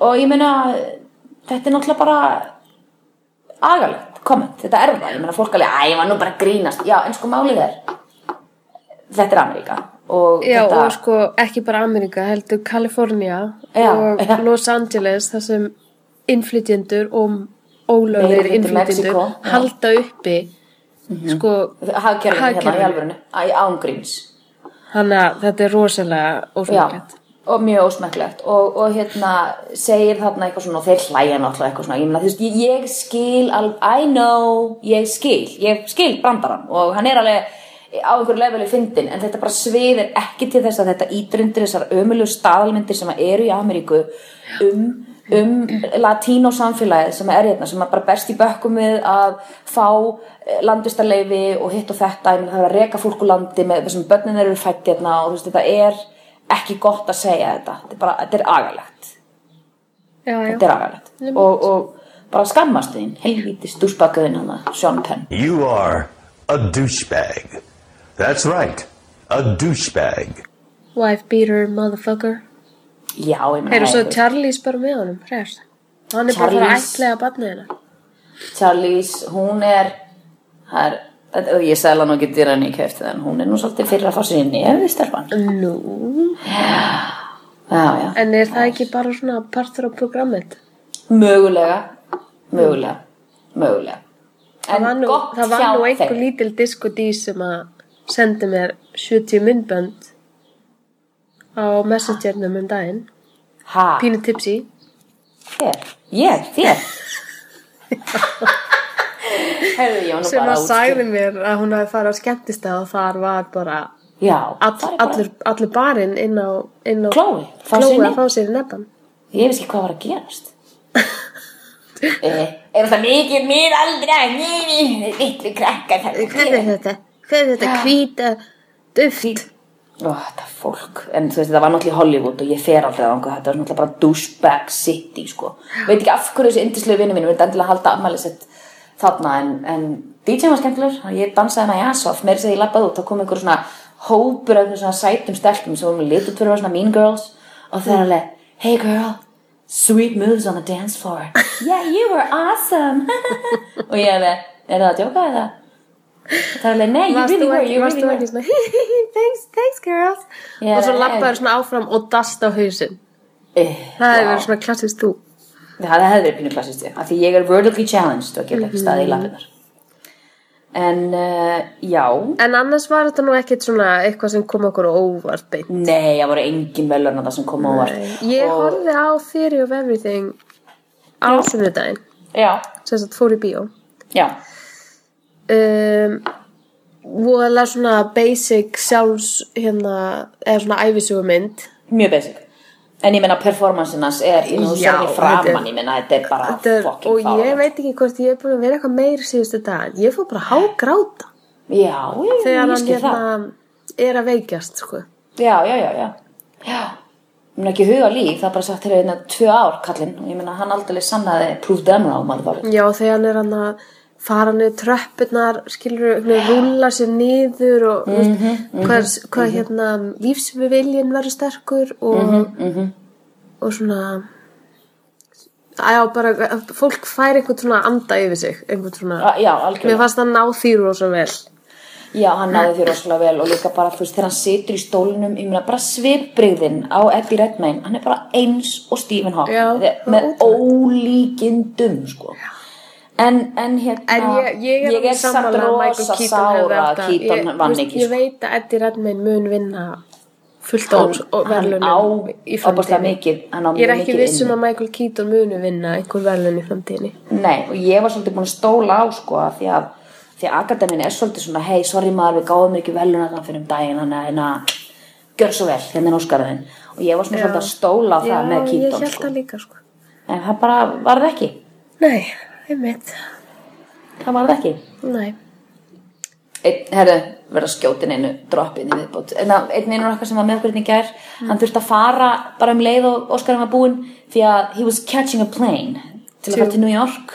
og ég meina þetta er náttúrulega bara agalegt komment, þetta er það ég meina fólk alveg, æ, ég var nú bara grínast já, en sko málið er þetta er Ameríka og Já, þetta, og sko ekki bara Amerika, heldur Kalifornía Já, og já. Los Angeles þar sem innflytjendur og hluti innflytjendur Mexíkó, já. Halda uppi sko, hagkerfinu hérna í alvörinu í ángríns þannig að þetta er rosalega Já, ósvöldlegt og mjög ósmekklegt. Og, og hérna segir þarna eitthvað svona og þeir hlæja náttúrulega eitthvað svona ég, meina, þú veist, ég, skil I know ég skil, ég skil brandarann og hann er alveg á einhverju leveli fyndin en þetta bara sviðir ekki til þess að þetta ítrundir þessar ömulegu staðalmyndir sem eru í Ameríku um, um latínó samfélagið sem er hérna sem er bara best í bökkum við að fá landvistarleifi og hitt og þetta meina, það er að reka fólk úr landi með þessum börnin eru fætt hérna og þú veist þetta er ekki gott að segja þetta. Þetta er bara, þetta er agalegt. Já, já, þetta er agalegt. Og, og bara skammast þín helvítis dúsbakaðinn hann Sean Penn. You are a douchebag. That's right, a douchebag. wife beater motherfucker já, ég meina Heyrðu svo Charlie spara með honum, hræðast Hann er bara að Charlize- ætlega barnið hennar. Charlize, hún er það er ég segla nú ekki dýra henni í kefti en hún er nú svolítið fyrir að fá sér í nefið stelpan Nú, já, já, en er það ekki bara svona partur á programmet? mögulega mögulega, mögulega. Það var nú, gott það var hjá nú einhver þeim. lítil diskodís sem að sendi mér 70 myndbönd á messengernum um daginn. Ha, Pínu tipsi þér, ég, þér? Herðu, ég var nú sem bara að útskýr- sagði mér að hún hafi farið á skemmtistað og þar var bara Já, all, það er bara- allur, allur barinn inn á, inn á Chloe, fá sér Chloe nef- að fá sér í nebban Ég veist ekki hvað var að gerast. Eh, Er það mikið mér aldrei? Nei, litlu krakkar Hvað er þetta? hvað er þetta hvíta duft Ó, þetta fólk, en þú veist, þetta var náttúrulega í Hollywood og ég fer aldrei á einhver, þetta var náttúrulega bara douchebag city, sko. Veit ekki af hverju þessi indislegu vinnu mínu vildi endilega halda afmæli sitt þarna, en, en DJ var skemmtilegur, ég dansaði hana í Asof, meiri segi ég lappaði út, þá kom einhver svona hópur af svona sætum stelpum sem voru með litur fyrir að svona mean girls, og það er alveg, hey girl, sweet moves on the dance floor. yeah, you were awesome. og ég alveg, er það að djóka eða? Það er alveg, nei, you really were, you really were. thanks, thanks girls. Já, og svo nei, lappaður svona áfram og dast á hausinn. Eh, það hefur verið svona klassist þú. Það hefði verið pínu klassist. Af því ég er vertically challenged og get ekki staðið í lappirnar. En, uh, já, en annars var þetta nú ekkit svona eitthvað sem kom okkur óvart beint? Nei, það voru engin velurna það sem kom á óvart. ég Og- horfði á Theory of Everything á sem sagt fór í bíó. Já, um, voðalega svona basic sjálfs hérna, eða svona æfisugumynd mjög basic. En ég meina performancenas er, ég meina þú Já, sér henni þetta framan, er- ég meina þetta er bara Þetta er, fucking og ég fáránlegt. veit ekki hvort ég er búin að vera eitthvað meir síðustu dag ég fór bara að hágráta Já, ég, þegar ég hann hérna er að veikjast sko. Já, já, já, já. Já, ég meina ekki huga líf, það er bara sagt hérna tvö ár kallinn ég meina hann aldrei sannaði them wrong, maður já þegar hann er hann að fara niður tröppurnar skilur, rúla sér niður og mm Mhm, -hmm, hvað, hvað hérna lífsviljin verður sterkur og, Mhm, og svona já bara fólk fær einhvern svona anda yfir sig svona, Já, mér fannst það ná því rosa vel. Já, hann náði því rosalega vel og líka bara, þú veist, þegar hann situr í stólunum, ég meina, bara svipbrigðin á Eddie Redmayne, hann er bara eins og Stephen Hawking, Já, með ólíkindum, sko. En, en hérna, En ég, ég er, ég er samt rosa sára að ég, vann ekki, Ég sko. veit að Eddie Redmayne mun vinna fullt á verðlunum í framtíðinni. Ég er ekki mikið viss um inni. að Michael Keaton muni vinna einhver verðlun í framtíðinni. Nei, og ég var svolítið búin að stóla á, sko, að því að því að akademin er svolítið svona, hei, sorry maður, við gáðum ekki veluna þann fyrir um daginn, þannig að hérna, gjör svo vel, hérna er óskaraðin. Og ég var svona svolítið að stóla á það með ég Keaton, held sko. það líka sko. En það bara varð ekki. Nei, einmitt. Það varð ekki. Nei. Einn, herðu, verða skjótin einu droppin í viðbót. En það- einn vinnur okkar sem var með okkur hérna í gær, hann þurfti að fara bara um leið og Óskarinn var búinn því að he was catching a plane til að fara til New York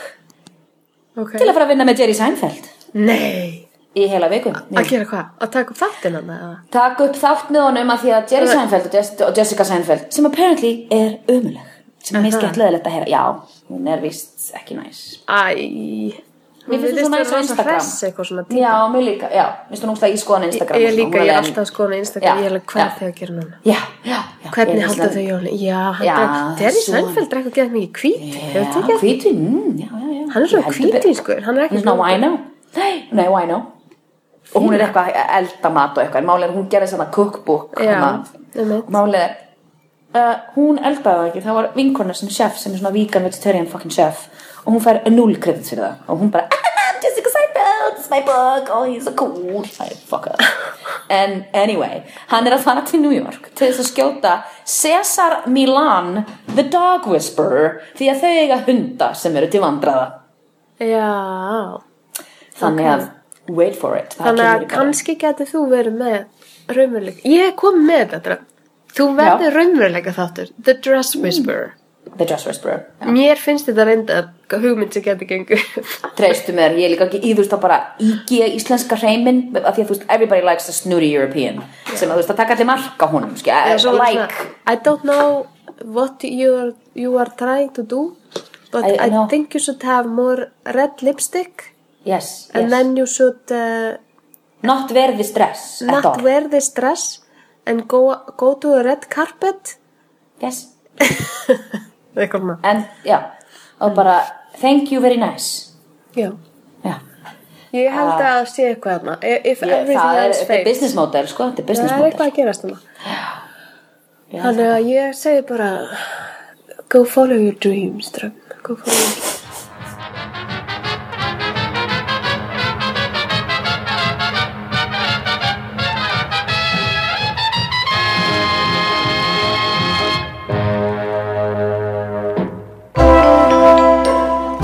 Ok. til að fara að vinna með Jerry Seinfeld Nei. í heila viku. Að gera hvað? Að taka upp þáttina eða? Taka upp þátt með honum að því að Jerry Seinfeld og Jessica Seinfeld sem apparently er umuleg sem er miskett leðilegt að heyra. Já, hún er vist ekki næs. Æ. Mér finnst þú svo næs á Instagram. Já, mér líka, já, mér finnst hún úrslega í skoðan Instagram. Ég svona, líka, ég er alltaf að skoða á Instagram, Já, ég er alveg hvað þegar að já, já. Hvernig Ég er halda þau jólin? Já, Já, drekk, Jerry svo- Seinfeld drekkur geða mikið ekki? já, já. Hann er svona Ég hvítískur, hann er ekki er svona. Nei, nei, wino. Og hún er eitthvað að elda mat og eitthvað. Er, hún gerði svona cookbook. Og er, uh, hún eldaði það ekki. Það var vinkorna sem er chef, sem er svona vegan vegetarian fucking chef. Og hún fær null kredit fyrir það. Og hún bara, ah, Jessica Seinfeld, it's my book, oh, he's so cool. Er fuck up. En anyway, hann er að fara til New York til þess að skjóta Cesar Milan, the dog whisperer, því að þau eiga hunda sem eru til vandraða. Já. Þannig að, wait for it. það Þannig að kannski getur þú verið með raunveruleika. Ég kom með þetta. Þú verður raunveruleika þáttur. The Dress Whisperer. The Dress Whisperer. Já. Mér finnst þetta reynda hugmynd sem getur gengur. Treystu mér, ég er líka ekki í þú veist að bara ígja íslenska hreiminn af því að þú veist, everybody likes a snooty European sem að þú veist að taka allir mark á honum skja, var like, svona, I don't know what you are, you are trying to do, but I- I, I think you should have more red lipstick yes, and yes. then you should uh, not verði stress at not wear this dress and go, go to a red carpet. yes. En já, og bara thank you very nice Já. já, Ég held að sé eitthvað þarna. If ég, everything það er, er business model sko, þetta er Það er eitthvað að gerast Þannig að ég segi bara Go follow your dreams. Go follow your dreams